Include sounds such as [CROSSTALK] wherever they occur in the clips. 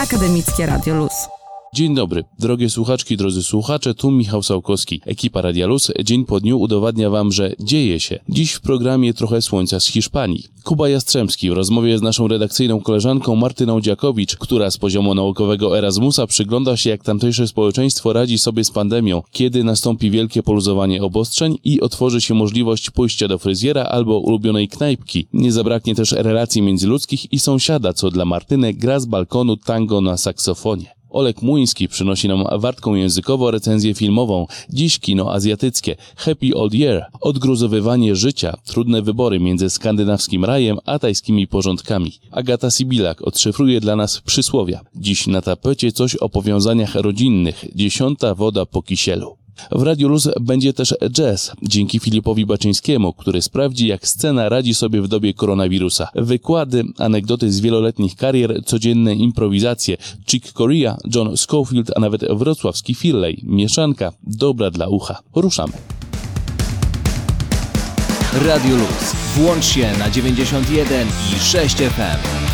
Akademickie Radio Luz. Dzień dobry, drogie słuchaczki, drodzy słuchacze, tu Michał Sałkowski. Ekipa Radia Luz dzień po dniu udowadnia Wam, że dzieje się. Dziś w programie trochę słońca z Hiszpanii. Kuba Jastrzębski w rozmowie z naszą redakcyjną koleżanką Martyną Dziakowicz, która z poziomu naukowego Erasmusa przygląda się jak tamtejsze społeczeństwo radzi sobie z pandemią, kiedy nastąpi wielkie poluzowanie obostrzeń i otworzy się możliwość pójścia do fryzjera albo ulubionej knajpki. Nie zabraknie też relacji międzyludzkich i sąsiada, co dla Martyny gra z balkonu tango na saksofonie. Olek Muński przynosi nam wartką językowo recenzję filmową. Dziś kino azjatyckie. Happy Old Year. Odgruzowywanie życia. Trudne wybory między skandynawskim rajem a tajskimi porządkami. Agata Sibilak odszyfruje dla nas przysłowia. Dziś na tapecie coś o powiązaniach rodzinnych. Dziesiąta woda po kisielu. W Radiu Luz będzie też jazz, dzięki Filipowi Baczyńskiemu, który sprawdzi, jak scena radzi sobie w dobie koronawirusa. Wykłady, anegdoty z wieloletnich karier, codzienne improwizacje, Chick Corea, John Schofield, a nawet wrocławski Firley. Mieszanka dobra dla ucha. Ruszamy. Radio Luz. Włącz się na 91 i 6 FM.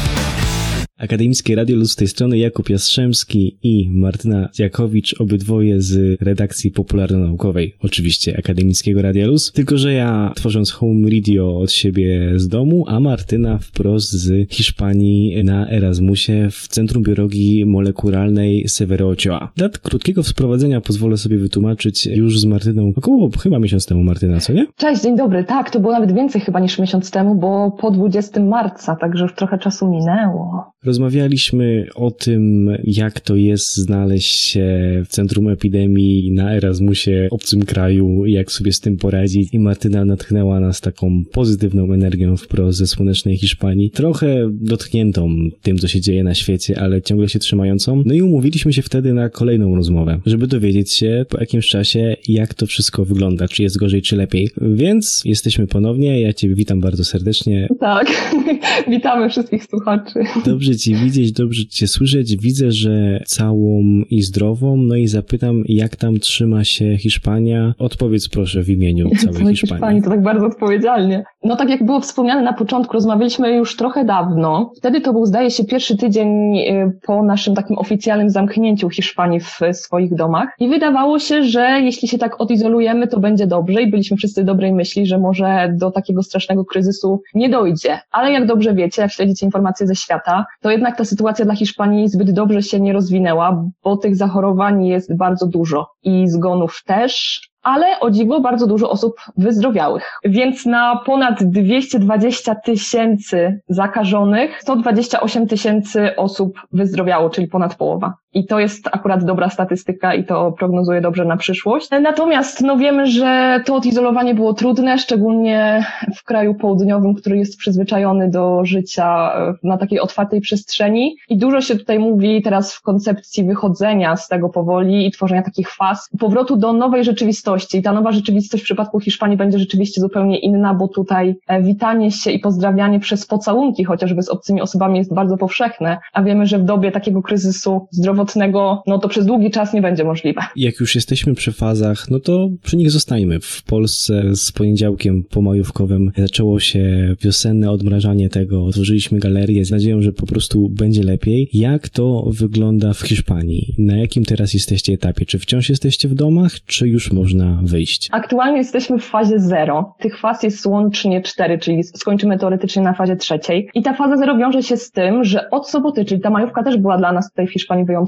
Akademickie Radio Luz z tej strony Jakub Jastrzębski i Martyna Jakowicz, obydwoje z redakcji popularno-naukowej, oczywiście Akademickiego Radia Luz, tylko że ja tworząc home radio od siebie z domu, a Martyna wprost z Hiszpanii na Erasmusie w Centrum Biologii Molekularnej Severo Ochoa. Dla krótkiego wprowadzenia pozwolę sobie wytłumaczyć już z Martyną około chyba miesiąc temu, Martyna, co nie? Cześć, dzień dobry. Tak, to było nawet więcej chyba niż miesiąc temu, bo po 20 marca, także już trochę czasu minęło. Rozmawialiśmy o tym, jak to jest znaleźć się w centrum epidemii na Erasmusie, obcym kraju, jak sobie z tym poradzić. I Martyna natchnęła nas taką pozytywną energią wprost ze słonecznej Hiszpanii, trochę dotkniętą tym, co się dzieje na świecie, ale ciągle się trzymającą. No i umówiliśmy się wtedy na kolejną rozmowę, żeby dowiedzieć się po jakimś czasie, jak to wszystko wygląda, czy jest gorzej, czy lepiej. Więc jesteśmy ponownie. Ja Cię witam bardzo serdecznie. Tak, [LAUGHS] witamy wszystkich słuchaczy. Dobrze Ci widzieć, dobrze Cię słyszeć. Widzę, że całą i zdrową. No i zapytam, jak tam trzyma się Hiszpania? Odpowiedz proszę w imieniu [LAUGHS] całej Hiszpanii. Hiszpanii. To tak bardzo odpowiedzialnie. No tak jak było wspomniane na początku, rozmawialiśmy już trochę dawno. Wtedy to był, zdaje się, pierwszy tydzień y, po naszym takim oficjalnym zamknięciu Hiszpanii w swoich domach. I wydawało się, że jeśli się tak odizolujemy, to będzie dobrze i byliśmy wszyscy dobrej myśli, że może do takiego strasznego kryzysu nie dojdzie. Ale jak dobrze wiecie, jak śledzicie informacje ze świata, to jednak ta sytuacja dla Hiszpanii zbyt dobrze się nie rozwinęła, bo tych zachorowań jest bardzo dużo i zgonów też, ale o dziwo bardzo dużo osób wyzdrowiałych. Więc na ponad 220 tysięcy zakażonych 128 tysięcy osób wyzdrowiało, czyli ponad połowa. I to jest akurat dobra statystyka i to prognozuje dobrze na przyszłość. Natomiast no wiemy, że to odizolowanie było trudne, szczególnie w kraju południowym, który jest przyzwyczajony do życia na takiej otwartej przestrzeni. I dużo się tutaj mówi teraz w koncepcji wychodzenia z tego powoli i tworzenia takich faz, powrotu do nowej rzeczywistości. I ta nowa rzeczywistość w przypadku Hiszpanii będzie rzeczywiście zupełnie inna, bo tutaj e, witanie się i pozdrawianie przez pocałunki chociażby z obcymi osobami jest bardzo powszechne, a wiemy, że w dobie takiego kryzysu zdrowotnego zdrowotnego, no to przez długi czas nie będzie możliwe. Jak już jesteśmy przy fazach, no to przy nich zostańmy. W Polsce z poniedziałkiem pomajówkowym zaczęło się wiosenne odmrażanie tego, otworzyliśmy galerię z nadzieją, że po prostu będzie lepiej. Jak to wygląda w Hiszpanii? Na jakim teraz jesteście etapie? Czy wciąż jesteście w domach, czy już można wyjść? Aktualnie jesteśmy w fazie zero. Tych faz jest łącznie cztery, czyli skończymy teoretycznie na fazie trzeciej. I ta faza zero wiąże się z tym, że od soboty, czyli ta majówka też była dla nas tutaj w Hiszpanii wyjątkowa,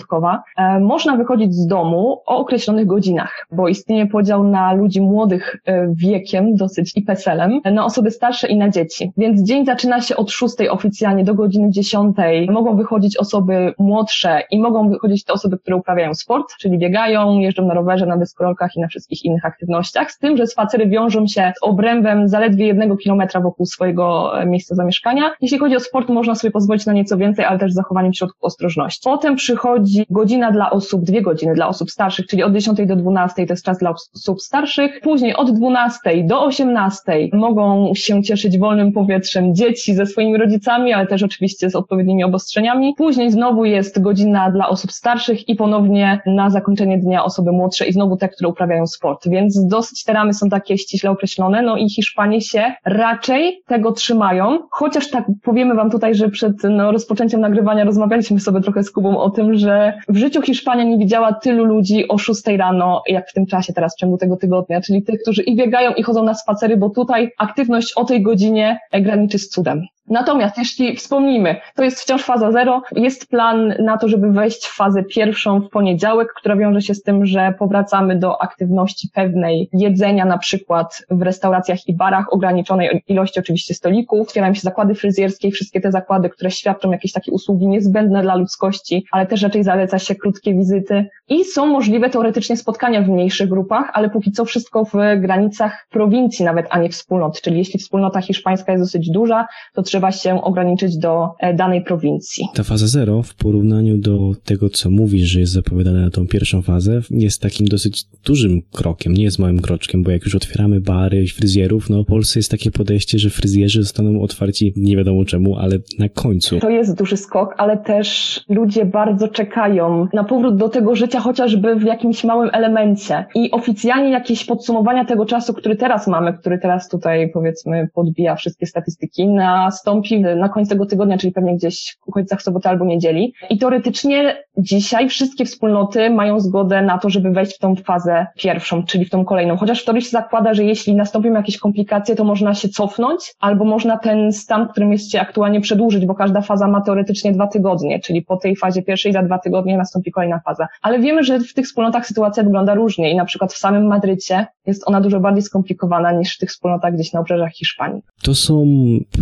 E, można wychodzić z domu o określonych godzinach, bo istnieje podział na ludzi młodych e, wiekiem dosyć i peselem, na osoby starsze i na dzieci. Więc dzień zaczyna się od 6 oficjalnie do godziny 10. Mogą wychodzić osoby młodsze i mogą wychodzić te osoby, które uprawiają sport, czyli biegają, jeżdżą na rowerze, na deskorolkach i na wszystkich innych aktywnościach, z tym, że spacery wiążą się z obrębem zaledwie jednego kilometra wokół swojego e, miejsca zamieszkania. Jeśli chodzi o sport, można sobie pozwolić na nieco więcej, ale też z zachowaniem środków ostrożności. Potem przychodzi godzina dla osób, dwie godziny dla osób starszych, czyli od 10 do 12 to jest czas dla osób starszych. Później od 12 do 18 mogą się cieszyć wolnym powietrzem dzieci ze swoimi rodzicami, ale też oczywiście z odpowiednimi obostrzeniami. Później znowu jest godzina dla osób starszych i ponownie na zakończenie dnia osoby młodsze i znowu te, które uprawiają sport. Więc dosyć te ramy są takie ściśle określone, no i Hiszpanie się raczej tego trzymają, chociaż tak powiemy wam tutaj, że przed no, rozpoczęciem nagrywania rozmawialiśmy sobie trochę z Kubą o tym, że w życiu Hiszpania nie widziała tylu ludzi o 6 rano, jak w tym czasie teraz, w ciągu tego tygodnia, czyli tych, którzy i biegają, i chodzą na spacery, bo tutaj aktywność o tej godzinie graniczy z cudem. Natomiast jeśli wspomnimy, to jest wciąż faza zero, jest plan na to, żeby wejść w fazę pierwszą w poniedziałek, która wiąże się z tym, że powracamy do aktywności pewnej jedzenia, na przykład w restauracjach i barach, ograniczonej ilości oczywiście stolików. Otwierają się zakłady fryzjerskie i wszystkie te zakłady, które świadczą jakieś takie usługi niezbędne dla ludzkości, ale też raczej zaleca się krótkie wizyty. I są możliwe teoretycznie spotkania w mniejszych grupach, ale póki co wszystko w granicach prowincji nawet, a nie wspólnot. Czyli jeśli wspólnota hiszpańska jest dosyć duża, to trzeba trzeba się ograniczyć do e, danej prowincji. Ta faza zero w porównaniu do tego, co mówisz, że jest zapowiadane na tą pierwszą fazę, jest takim dosyć dużym krokiem, nie jest małym kroczkiem, bo jak już otwieramy bary i fryzjerów, no w Polsce jest takie podejście, że fryzjerzy zostaną otwarci nie wiadomo czemu, ale na końcu. To jest duży skok, ale też ludzie bardzo czekają na powrót do tego życia chociażby w jakimś małym elemencie. I oficjalnie jakieś podsumowania tego czasu, który teraz mamy, który teraz tutaj powiedzmy podbija wszystkie statystyki, nastąpi na końcu tego tygodnia, czyli pewnie gdzieś w okolicach soboty albo niedzieli. I teoretycznie dzisiaj wszystkie wspólnoty mają zgodę na to, żeby wejść w tą fazę pierwszą, czyli w tą kolejną. Chociaż wtedy się zakłada, że jeśli nastąpią jakieś komplikacje, to można się cofnąć, albo można ten stan, w którym jest się aktualnie przedłużyć, bo każda faza ma teoretycznie dwa tygodnie, czyli po tej fazie pierwszej za dwa tygodnie nastąpi kolejna faza. Ale wiemy, że w tych wspólnotach sytuacja wygląda różnie i na przykład w samym Madrycie jest ona dużo bardziej skomplikowana niż w tych wspólnotach gdzieś na obrzeżach Hiszpanii. To są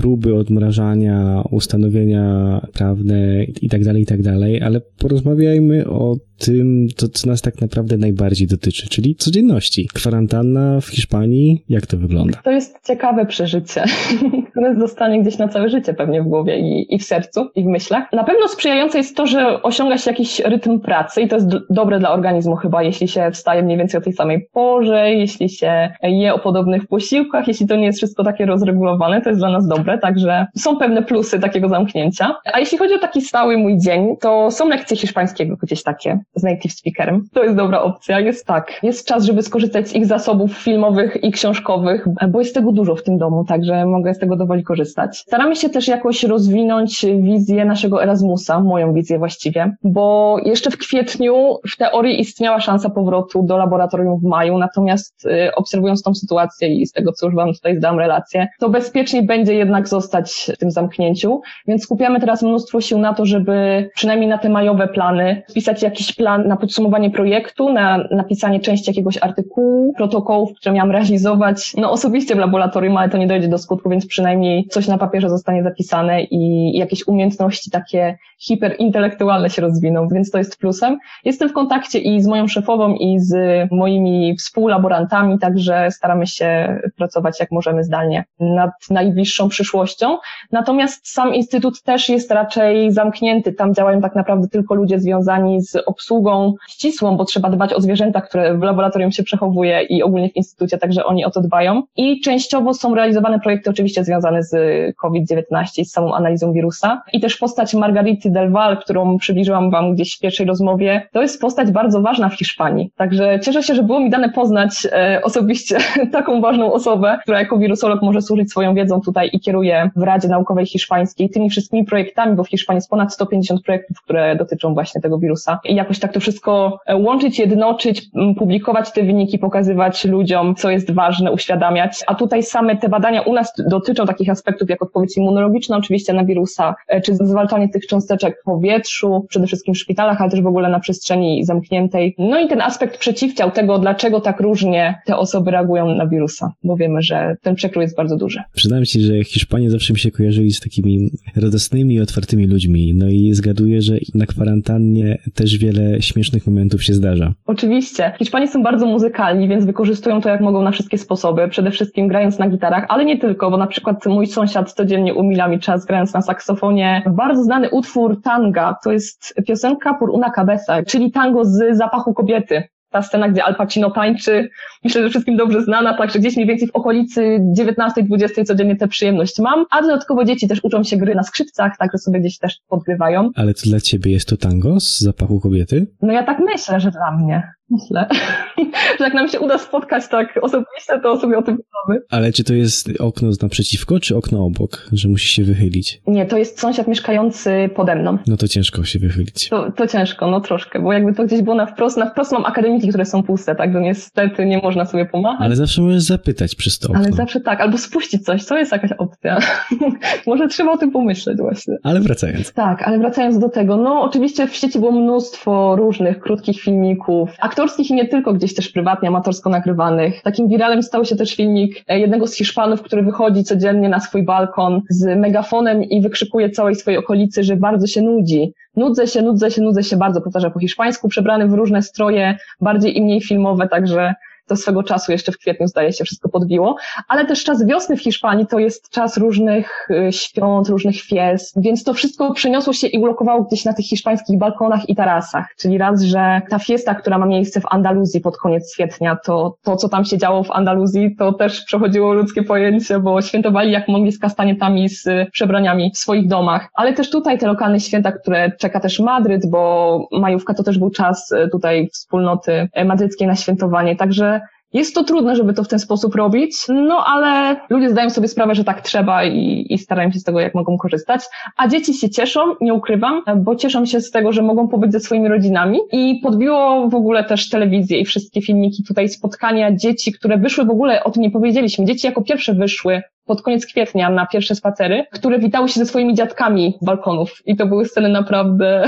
próby odmrażania, ustanowienia prawne i tak dalej, i tak ale porozmawiajmy o tym, to, co nas tak naprawdę najbardziej dotyczy, czyli codzienności. Kwarantanna w Hiszpanii, jak to wygląda? To jest ciekawe przeżycie, [LAUGHS] które zostanie gdzieś na całe życie pewnie w głowie i, i w sercu, i w myślach. Na pewno sprzyjające jest to, że osiąga się jakiś rytm pracy i to jest dobre dla organizmu chyba, jeśli się wstaje mniej więcej o tej samej porze, jeśli się je o podobnych posiłkach, jeśli to nie jest wszystko takie rozregulowane, to jest dla nas dobre, także są pewne plusy takiego zamknięcia. A jeśli chodzi o taki stały mój dzień, to są lekcje hiszpańskiego gdzieś takie z native speakerem. To jest dobra opcja. Jest tak. Jest czas, żeby skorzystać z ich zasobów filmowych i książkowych, bo jest tego dużo w tym domu, także mogę z tego dowoli korzystać. Staramy się też jakoś rozwinąć wizję naszego Erasmusa, moją wizję właściwie, bo jeszcze w kwietniu w teorii istniała szansa powrotu do laboratorium w maju, natomiast y, obserwując tą sytuację i z tego, co już Wam tutaj zdałam relację, to bezpieczniej będzie jednak zostać w tym zamknięciu, więc skupiamy teraz mnóstwo sił na to, żeby przynajmniej na te majowe plany wpisać jakiś plan na podsumowanie projektu, na napisanie części jakiegoś artykułu, protokołów, które miałam realizować, no osobiście w laboratorium, ale to nie dojdzie do skutku, więc przynajmniej coś na papierze zostanie zapisane i jakieś umiejętności takie hiperintelektualne się rozwiną, więc to jest plusem. Jestem w kontakcie i z moją szefową i z moimi współlaborantami, także staramy się pracować jak możemy zdalnie nad najbliższą przyszłością. Natomiast sam Instytut też jest raczej zamknięty. Tam działają tak naprawdę tylko ludzie związani z obsługą ścisłą, bo trzeba dbać o zwierzęta, które w laboratorium się przechowuje i ogólnie w Instytucie, także oni o to dbają. I częściowo są realizowane projekty oczywiście związane z COVID-19 i z samą analizą wirusa. I też postać Margarity Del Val, którą przybliżyłam Wam gdzieś w pierwszej rozmowie, to jest postać bardzo ważna w Hiszpanii. Także cieszę się, że było mi dane poznać e, osobiście [LAUGHS] taką ważną osobę, która jako wirusolog może służyć swoją wiedzą tutaj i kieruje w Radzie Naukowej Hiszpańskiej tymi wszystkimi projektami, bo w Hiszpanii jest ponad 150 projektów, które dotyczą właśnie tego wirusa. I jakoś tak to wszystko e, łączyć, jednoczyć, publikować te wyniki, pokazywać ludziom, co jest ważne, uświadamiać. A tutaj same te badania u nas dotyczą takich aspektów jak odpowiedź immunologiczna oczywiście na wirusa, e, czy zwalczanie tych cząsteczek w powietrzu, przede wszystkim w szpitalach, ale też w ogóle na przestrzeni zamkniętej. No i ten aspekt przeciwciał tego, dlaczego tak różnie te osoby reagują na wirusa, bo wiemy, że ten przekrój jest bardzo duży. Przyznam Ci, że Hiszpanie zawsze mi się kojarzyli z takimi radosnymi i otwartymi ludźmi. No i zgaduję, że na kwarantannie też wiele śmiesznych momentów się zdarza. Oczywiście. Hiszpanie są bardzo muzykalni, więc wykorzystują to jak mogą na wszystkie sposoby. Przede wszystkim grając na gitarach, ale nie tylko, bo na przykład mój sąsiad codziennie umila mi czas grając na saksofonie. Bardzo znany utwór tanga, to jest piosenka Por una cabeza, czyli tango z zapachu kobiety ta scena, gdzie Al Pacino tańczy, myślę, że wszystkim dobrze znana, także gdzieś mniej więcej w okolicy 19-20 codziennie tę przyjemność mam, a dodatkowo dzieci też uczą się gry na skrzypcach, także sobie gdzieś też podgrywają. Ale to dla ciebie jest to tango z zapachu kobiety? No ja tak myślę, że dla mnie. Myślę, [LAUGHS] że jak nam się uda spotkać tak osobiście, to sobie o tym powiemy. Ale czy to jest okno naprzeciwko, czy okno obok, że musi się wychylić? Nie, to jest sąsiad mieszkający pode mną. No to ciężko się wychylić. To, to ciężko, no troszkę, bo jakby to gdzieś było na wprost, na wprost mam akademiki, które są puste, także niestety nie można sobie pomachać. Ale zawsze możesz zapytać przez to okno. Ale zawsze tak, albo spuścić coś, to jest jakaś opcja. [LAUGHS] Może trzeba o tym pomyśleć właśnie. Ale wracając. Tak, ale wracając do tego, no oczywiście w sieci było mnóstwo różnych krótkich filmików, aktorskich i nie tylko, gdzieś też prywatnie, amatorsko nagrywanych. Takim wiralem stał się też filmik e, jednego z Hiszpanów, który wychodzi codziennie na swój balkon z megafonem i wykrzykuje całej swojej okolicy, że bardzo się nudzi. Nudzę się, nudzę się, nudzę się bardzo, powtarza po hiszpańsku, przebrany w różne stroje, bardziej i mniej filmowe, także to swego czasu jeszcze w kwietniu zdaje się wszystko podbiło, ale też czas wiosny w Hiszpanii to jest czas różnych y, świąt, różnych fiest, więc to wszystko przeniosło się i ulokowało gdzieś na tych hiszpańskich balkonach i tarasach, czyli raz, że ta fiesta, która ma miejsce w Andaluzji pod koniec kwietnia, to to, co tam się działo w Andaluzji, to też przechodziło ludzkie pojęcie, bo świętowali jak mogli z kastanietami, z y, przebraniami w swoich domach, ale też tutaj te lokalne święta, które czeka też Madryt, bo majówka to też był czas y, tutaj wspólnoty madryckiej na świętowanie, także jest to trudne, żeby to w ten sposób robić, no ale ludzie zdają sobie sprawę, że tak trzeba i, i starają się z tego, jak mogą korzystać. A dzieci się cieszą, nie ukrywam, bo cieszą się z tego, że mogą pobyć ze swoimi rodzinami. I podbiło w ogóle też telewizję i wszystkie filmiki tutaj, spotkania dzieci, które wyszły w ogóle, o tym nie powiedzieliśmy, dzieci jako pierwsze wyszły pod koniec kwietnia na pierwsze spacery, które witały się ze swoimi dziadkami balkonów. I to były sceny naprawdę,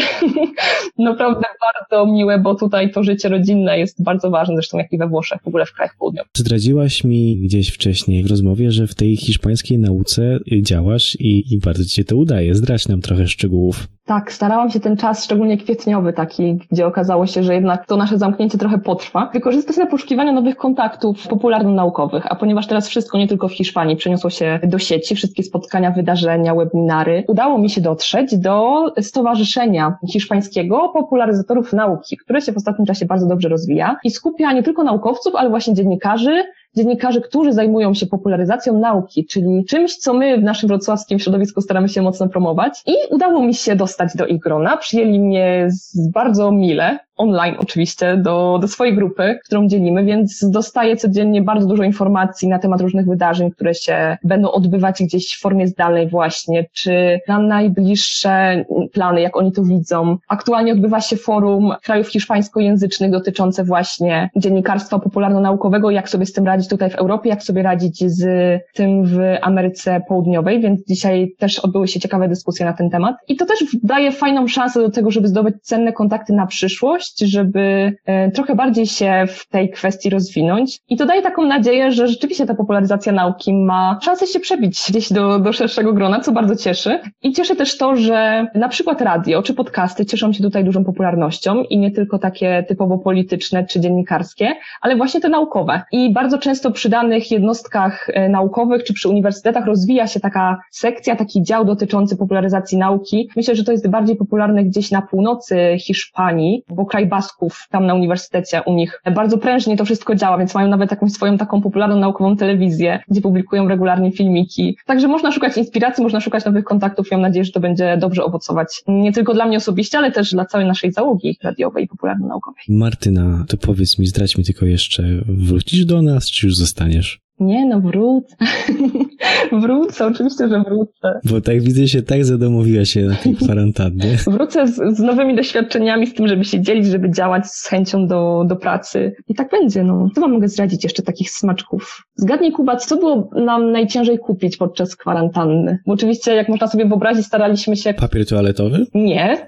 [LAUGHS] naprawdę bardzo miłe, bo tutaj to życie rodzinne jest bardzo ważne, zresztą jak i we Włoszech, w ogóle w krajach południowych. Zdradziłaś mi gdzieś wcześniej w rozmowie, że w tej hiszpańskiej nauce działasz i, i bardzo ci się to udaje. Zdradź nam trochę szczegółów. Tak, starałam się ten czas, szczególnie kwietniowy taki, gdzie okazało się, że jednak to nasze zamknięcie trochę potrwa, wykorzystać na poszukiwanie nowych kontaktów popularno-naukowych, a ponieważ teraz wszystko nie tylko w Hiszpanii przeniosło się do sieci, wszystkie spotkania, wydarzenia, webinary, udało mi się dotrzeć do Stowarzyszenia Hiszpańskiego Popularyzatorów Nauki, które się w ostatnim czasie bardzo dobrze rozwija i skupia nie tylko naukowców, ale właśnie dziennikarzy, dziennikarzy, którzy zajmują się popularyzacją nauki, czyli czymś, co my w naszym wrocławskim środowisku staramy się mocno promować. I udało mi się dostać do ich grona. Przyjęli mnie bardzo mile, online oczywiście, do, do swojej grupy, którą dzielimy, więc dostaję codziennie bardzo dużo informacji na temat różnych wydarzeń, które się będą odbywać gdzieś w formie zdalnej właśnie, czy na najbliższe plany, jak oni to widzą. Aktualnie odbywa się forum krajów hiszpańskojęzycznych dotyczące właśnie dziennikarstwa popularno-naukowego, jak sobie z tym radzić tutaj w Europie, jak sobie radzić z tym w Ameryce Południowej, więc dzisiaj też odbyły się ciekawe dyskusje na ten temat. I to też daje fajną szansę do tego, żeby zdobyć cenne kontakty na przyszłość, żeby e, trochę bardziej się w tej kwestii rozwinąć. I to daje taką nadzieję, że rzeczywiście ta popularyzacja nauki ma szansę się przebić gdzieś do, do szerszego grona, co bardzo cieszy. I cieszy też to, że na przykład radio czy podcasty cieszą się tutaj dużą popularnością i nie tylko takie typowo polityczne czy dziennikarskie, ale właśnie te naukowe. I bardzo często przy danych jednostkach e, naukowych czy przy uniwersytetach rozwija się taka sekcja, taki dział dotyczący popularyzacji nauki. Myślę, że to jest bardziej popularne gdzieś na północy Hiszpanii, bo kraj Basków tam na uniwersytecie u nich bardzo prężnie to wszystko działa, więc mają nawet jakąś swoją taką popularną naukową telewizję, gdzie publikują regularnie filmiki. Także można szukać inspiracji, można szukać nowych kontaktów i mam nadzieję, że to będzie dobrze owocować nie tylko dla mnie osobiście, ale też dla całej naszej załogi radiowej i popularno-naukowej. Martyna, to powiedz mi, zdradź mi tylko jeszcze, wrócisz do nas, czy już zostaniesz? Nie, no wrócę. [LAUGHS] wrócę, oczywiście, że wrócę. Bo tak widzę się, tak zadomowiła się na tej kwarantannie. [LAUGHS] Wrócę z, z, nowymi doświadczeniami, z tym, żeby się dzielić, żeby działać z chęcią do, do pracy. I tak będzie, no. Co wam mogę zdradzić jeszcze takich smaczków? Zgadnij, Kuba, co było nam najciężej kupić podczas kwarantanny? Bo oczywiście, jak można sobie wyobrazić, staraliśmy się... Papier toaletowy? Nie.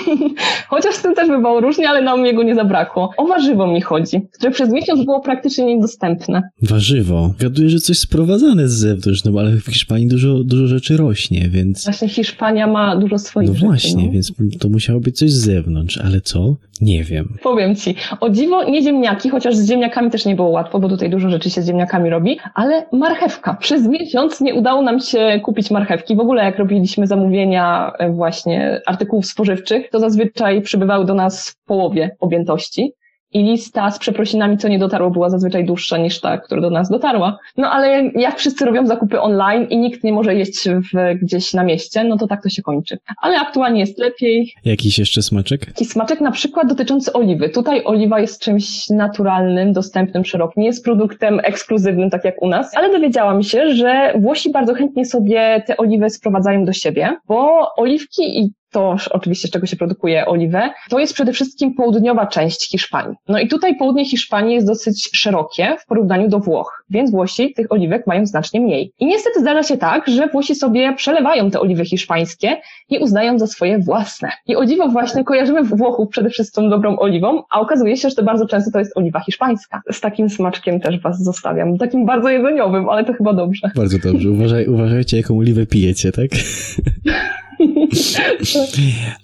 [LAUGHS] Chociaż z tym też bywało różnie, ale nam jego nie zabrakło. O warzywo mi chodzi, które przez miesiąc było praktycznie niedostępne. Warzywo? Gaduję, że coś sprowadzane z zewnątrz. Też, no ale w Hiszpanii dużo, dużo rzeczy rośnie, więc... Właśnie Hiszpania ma dużo swoich No rzeczy. właśnie, no. więc to musiało być coś z zewnątrz, ale co? Nie wiem. Powiem ci, o dziwo nie ziemniaki, chociaż z ziemniakami też nie było łatwo, bo tutaj dużo rzeczy się z ziemniakami robi, ale marchewka. Przez miesiąc nie udało nam się kupić marchewki. W ogóle jak robiliśmy zamówienia e, właśnie artykułów spożywczych, to zazwyczaj przybywały do nas w połowie objętości. I lista z przeprosinami, co nie dotarło, była zazwyczaj dłuższa niż ta, która do nas dotarła. No ale jak wszyscy robią zakupy online i nikt nie może jeść w, gdzieś na mieście, no to tak to się kończy. Ale aktualnie jest lepiej. Jakiś jeszcze smaczek? Taki smaczek na przykład dotyczący oliwy. Tutaj oliwa jest czymś naturalnym, dostępnym szeroko. Nie jest produktem ekskluzywnym, tak jak u nas, ale dowiedziałam się, że Włosi bardzo chętnie sobie te oliwy sprowadzają do siebie, bo oliwki i to oczywiście z czego się produkuje oliwę, to jest przede wszystkim południowa część Hiszpanii. No i tutaj południe Hiszpanii jest dosyć szerokie w porównaniu do Włoch, więc Włosi tych oliwek mają znacznie mniej. I niestety zdarza się tak, że Włosi sobie przelewają te oliwy hiszpańskie i uznają za swoje własne. I o dziwo właśnie kojarzymy Włochów przede wszystkim dobrą oliwą, a okazuje się, że to bardzo często to jest oliwa hiszpańska. Z takim smaczkiem też was zostawiam. Takim bardzo jedzeniowym, ale to chyba dobrze. Bardzo dobrze. Uważaj, uważajcie, jaką oliwę pijecie, tak? [LAUGHS]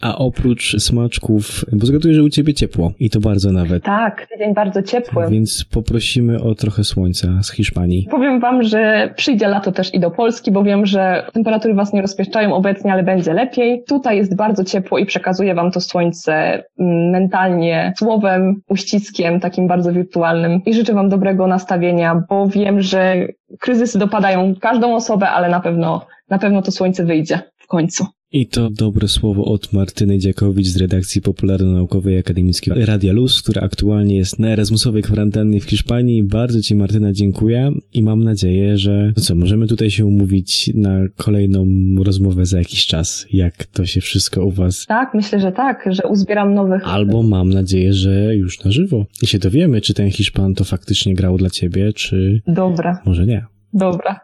A oprócz smaczków, bo zgaduję, że u ciebie ciepło i to bardzo nawet. Tak, tydzień bardzo ciepły. Więc poprosimy o trochę słońca z Hiszpanii. Powiem wam, że przyjdzie lato też i do Polski, bo wiem, że temperatury was nie rozpieszczają obecnie, ale będzie lepiej. Tutaj jest bardzo ciepło i przekazuje wam to słońce mm, mentalnie, słowem, uściskiem, takim bardzo wirtualnym. I życzę wam dobrego nastawienia, bo wiem, że kryzysy dopadają każdą osobę, ale na pewno, na pewno to słońce wyjdzie w końcu. I to dobre słowo od Martyny Dziakowicz z redakcji popularno-naukowej Akademickiej Radia Luz, która aktualnie jest na Erasmusowej kwarantannie w Hiszpanii. Bardzo Ci Martyna dziękuję i mam nadzieję, że no co, możemy tutaj się umówić na kolejną rozmowę za jakiś czas, jak to się wszystko u Was Tak, myślę, że tak, że uzbieram nowych. Albo mam nadzieję, że już na żywo. I się dowiemy, czy ten Hiszpan to faktycznie grał dla ciebie, czy Dobra, może nie. dobra.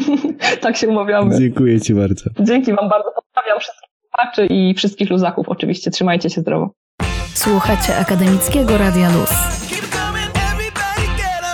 [LAUGHS] tak się umawiamy. Dziękuję ci bardzo. Dzięki wam bardzo. Pozdrawiam wszystkich słuchaczy i wszystkich luzaków oczywiście. Trzymajcie się zdrowo. Słuchacie Akademickiego Radia Luz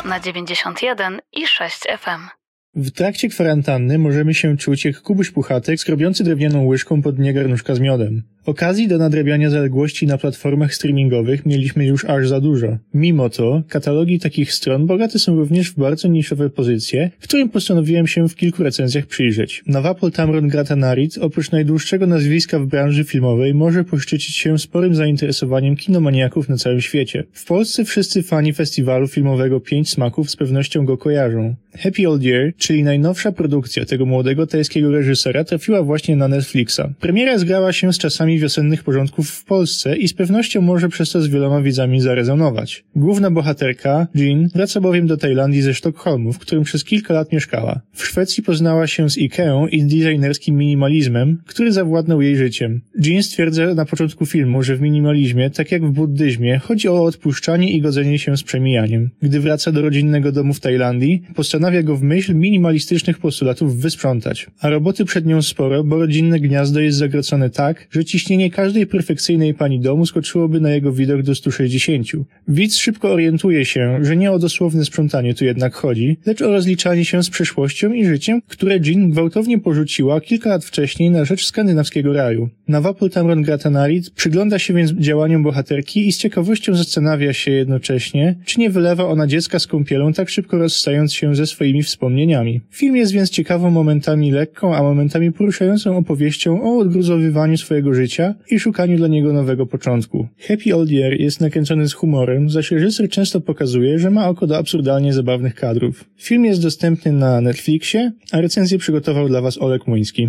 na 91 i 6 FM. W trakcie kwarantanny możemy się czuć jak Kubuś Puchatek skrobiący drewnianą łyżką pod dnie garnuszka z miodem. Okazji do nadrabiania zaległości na platformach streamingowych mieliśmy już aż za dużo. Mimo to, katalogi takich stron bogate są również w bardzo niszowe pozycje, którym postanowiłem się w kilku recenzjach przyjrzeć. Nawapol Tamron Gratanarit, oprócz najdłuższego nazwiska w branży filmowej, może poszczycić się sporym zainteresowaniem kinomaniaków na całym świecie. W Polsce wszyscy fani festiwalu filmowego Pięć Smaków z pewnością go kojarzą. Happy Old Year, czyli najnowsza produkcja tego młodego tajskiego reżysera, trafiła właśnie na Netflixa. Premiera zgrała się z czasami wiosennych porządków w Polsce i z pewnością może przez to z wieloma widzami zarezonować. Główna bohaterka, Jean, wraca bowiem do Tajlandii ze Sztokholmu, w którym przez kilka lat mieszkała. W Szwecji poznała się z Ikeą i designerskim minimalizmem, który zawładnął jej życiem. Jean stwierdza na początku filmu, że w minimalizmie, tak jak w buddyzmie, chodzi o odpuszczanie i godzenie się z przemijaniem. Gdy wraca do rodzinnego domu w Tajlandii, postanawia go w myśl minimalistycznych postulatów wysprzątać. A roboty przed nią sporo, bo rodzinne gniazdo jest zagracone tak, że ciśnienie każdej perfekcyjnej pani domu skoczyłoby na jego widok do 160. Widz szybko orientuje się, że nie o dosłowne sprzątanie tu jednak chodzi, lecz o rozliczanie się z przeszłością i życiem, które Jean gwałtownie porzuciła kilka lat wcześniej na rzecz skandynawskiego raju. Nawapol Tamron Gratanarit przygląda się więc działaniom bohaterki i z ciekawością zastanawia się jednocześnie, czy nie wylewa ona dziecka z kąpielą tak szybko rozstając się ze swoimi wspomnieniami. Film jest więc ciekawą momentami lekką, a momentami poruszającą opowieścią o odgruzowywaniu swojego życia i szukaniu dla niego nowego początku. Happy Old Year jest nakręcony z humorem, zaś reżyser często pokazuje, że ma oko do absurdalnie zabawnych kadrów. Film jest dostępny na Netflixie, a recenzję przygotował dla Was Olek Muński.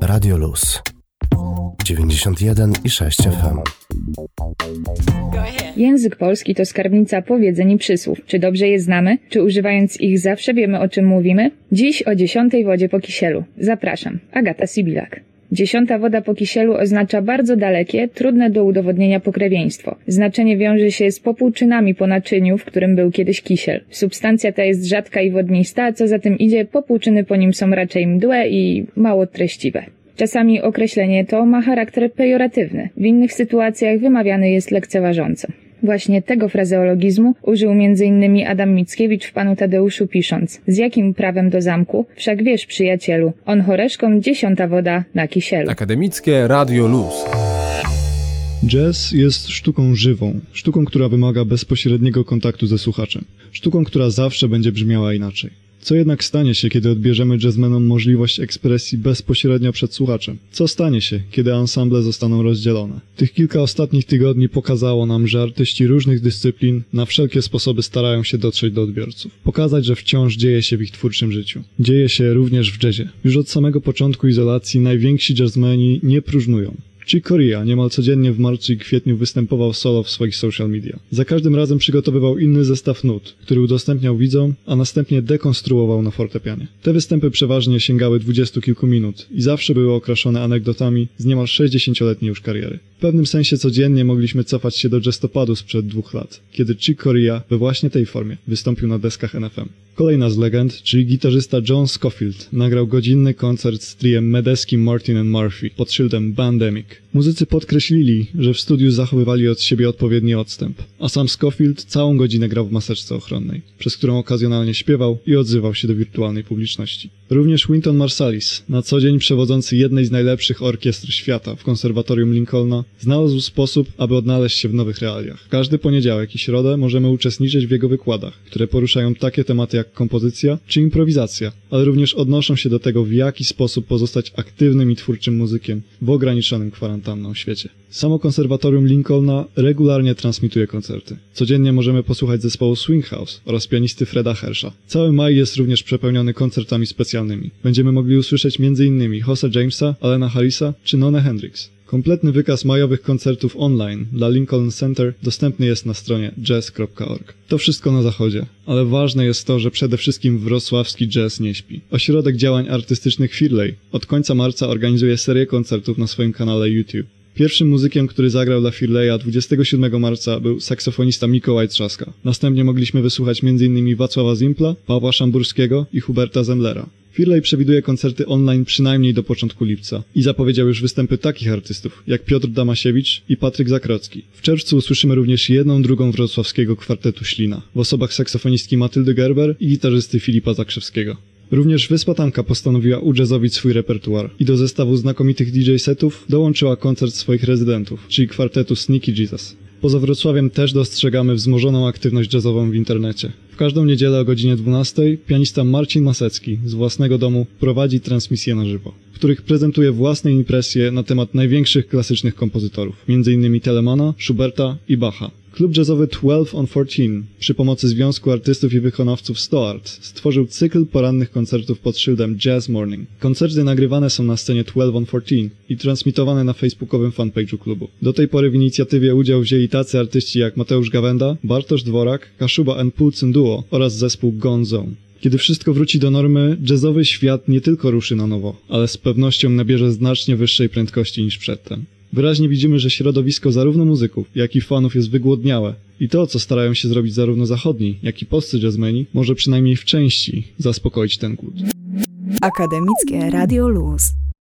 Radio Luz 91 i 6 FM. Język polski to skarbnica powiedzeń i przysłów. Czy dobrze je znamy? Czy używając ich zawsze wiemy o czym mówimy? Dziś o dziesiątej wodzie po kisielu. Zapraszam. Agata Sibilak. Dziesiąta woda po kisielu oznacza bardzo dalekie, trudne do udowodnienia pokrewieństwo. Znaczenie wiąże się z popłuczynami po naczyniu, w którym był kiedyś kisiel. Substancja ta jest rzadka i wodnista, co za tym idzie, popłuczyny po nim są raczej mdłe i mało treściwe. Czasami określenie to ma charakter pejoratywny, w innych sytuacjach wymawiany jest lekceważąco. Właśnie tego frazeologizmu użył m.in. Adam Mickiewicz w Panu Tadeuszu pisząc Z jakim prawem do zamku? Wszak wiesz, przyjacielu, on choreszką dziesiąta woda na kisielu. Akademickie Radio Luz. Jazz jest sztuką żywą, sztuką, która wymaga bezpośredniego kontaktu ze słuchaczem, sztuką, która zawsze będzie brzmiała inaczej. Co jednak stanie się, kiedy odbierzemy jazzmenom możliwość ekspresji bezpośrednio przed słuchaczem? Co stanie się, kiedy ensemble zostaną rozdzielone? Tych kilka ostatnich tygodni pokazało nam, że artyści różnych dyscyplin na wszelkie sposoby starają się dotrzeć do odbiorców. Pokazać, że wciąż dzieje się w ich twórczym życiu. Dzieje się również w jazzie. Już od samego początku izolacji najwięksi jazzmeni nie próżnują. Chick Corea niemal codziennie w marcu i kwietniu występował solo w swoich social media. Za każdym razem przygotowywał inny zestaw nut, który udostępniał widzom, a następnie dekonstruował na fortepianie. Te występy przeważnie sięgały dwudziestu kilku minut i zawsze były okraszone anegdotami z niemal 60-letniej już kariery. W pewnym sensie codziennie mogliśmy cofać się do jazztopadu sprzed dwóch lat, kiedy Chick Corea we właśnie tej formie wystąpił na deskach NFM. Kolejna z legend, czyli gitarzysta John Scofield, nagrał godzinny koncert z triem medeskim Martin and Murphy pod szyldem Bandemic. Muzycy podkreślili, że w studiu zachowywali od siebie odpowiedni odstęp, a sam Scofield całą godzinę grał w maseczce ochronnej, przez którą okazjonalnie śpiewał i odzywał się do wirtualnej publiczności. Również Winton Marsalis, na co dzień przewodzący jednej z najlepszych orkiestr świata w konserwatorium Lincolna, znalazł sposób, aby odnaleźć się w nowych realiach. Każdy poniedziałek i środę możemy uczestniczyć w jego wykładach, które poruszają takie tematy jak kompozycja czy improwizacja, ale również odnoszą się do tego, w jaki sposób pozostać aktywnym i twórczym muzykiem w ograniczonym kwarantanną świecie. Samo konserwatorium Lincolna regularnie transmituje koncerty. Codziennie możemy posłuchać zespołu Swing House oraz pianisty Freda Hersha. Cały maj jest również przepełniony koncertami specjalnymi. Będziemy mogli usłyszeć m.in. Hosa Jamesa, Alena Harrisa czy Nona Hendrix. Kompletny wykaz majowych koncertów online dla Lincoln Center dostępny jest na stronie jazz.org. To wszystko na zachodzie, ale ważne jest to, że przede wszystkim wrocławski jazz nie śpi. Ośrodek Działań Artystycznych Firley od końca marca organizuje serię koncertów na swoim kanale YouTube. Pierwszym muzykiem, który zagrał dla Firleya 27 marca był saksofonista Mikołaj Trzaska. Następnie mogliśmy wysłuchać m.in. Wacława Zimpla, Pawła Szamburskiego i Huberta Zemlera. Firley przewiduje koncerty online przynajmniej do początku lipca i zapowiedział już występy takich artystów jak Piotr Damasiewicz i Patryk Zakrocki. W czerwcu usłyszymy również jedną drugą wrocławskiego kwartetu Ślina w osobach saksofonistki Matyldy Gerber i gitarzysty Filipa Zakrzewskiego. Również Wyspa Tanka postanowiła ujazzowić swój repertuar i do zestawu znakomitych DJ setów dołączyła koncert swoich rezydentów, czyli kwartetu Sneaky Jesus. Poza Wrocławiem też dostrzegamy wzmożoną aktywność jazzową w internecie. Każdą niedzielę o godzinie 12 pianista Marcin Masecki z własnego domu prowadzi transmisje na żywo, w których prezentuje własne impresje na temat największych klasycznych kompozytorów, m.in. Telemana, Schuberta i Bacha. Klub jazzowy 12 on 14 przy pomocy Związku Artystów i Wykonawców StoArt stworzył cykl porannych koncertów pod szyldem Jazz Morning. Koncerty nagrywane są na scenie 12 on 14 i transmitowane na facebookowym fanpage'u klubu. Do tej pory w inicjatywie udział wzięli tacy artyści jak Mateusz Gawenda, Bartosz Dworak, Kaszuba and Pulcyn Duo oraz zespół Gone Zone. Kiedy wszystko wróci do normy, jazzowy świat nie tylko ruszy na nowo, ale z pewnością nabierze znacznie wyższej prędkości niż przedtem. Wyraźnie widzimy, że środowisko zarówno muzyków, jak i fanów jest wygłodniałe i to, co starają się zrobić zarówno zachodni, jak i polscy jazzmeni, może przynajmniej w części zaspokoić ten głód. Akademickie Radio Luz.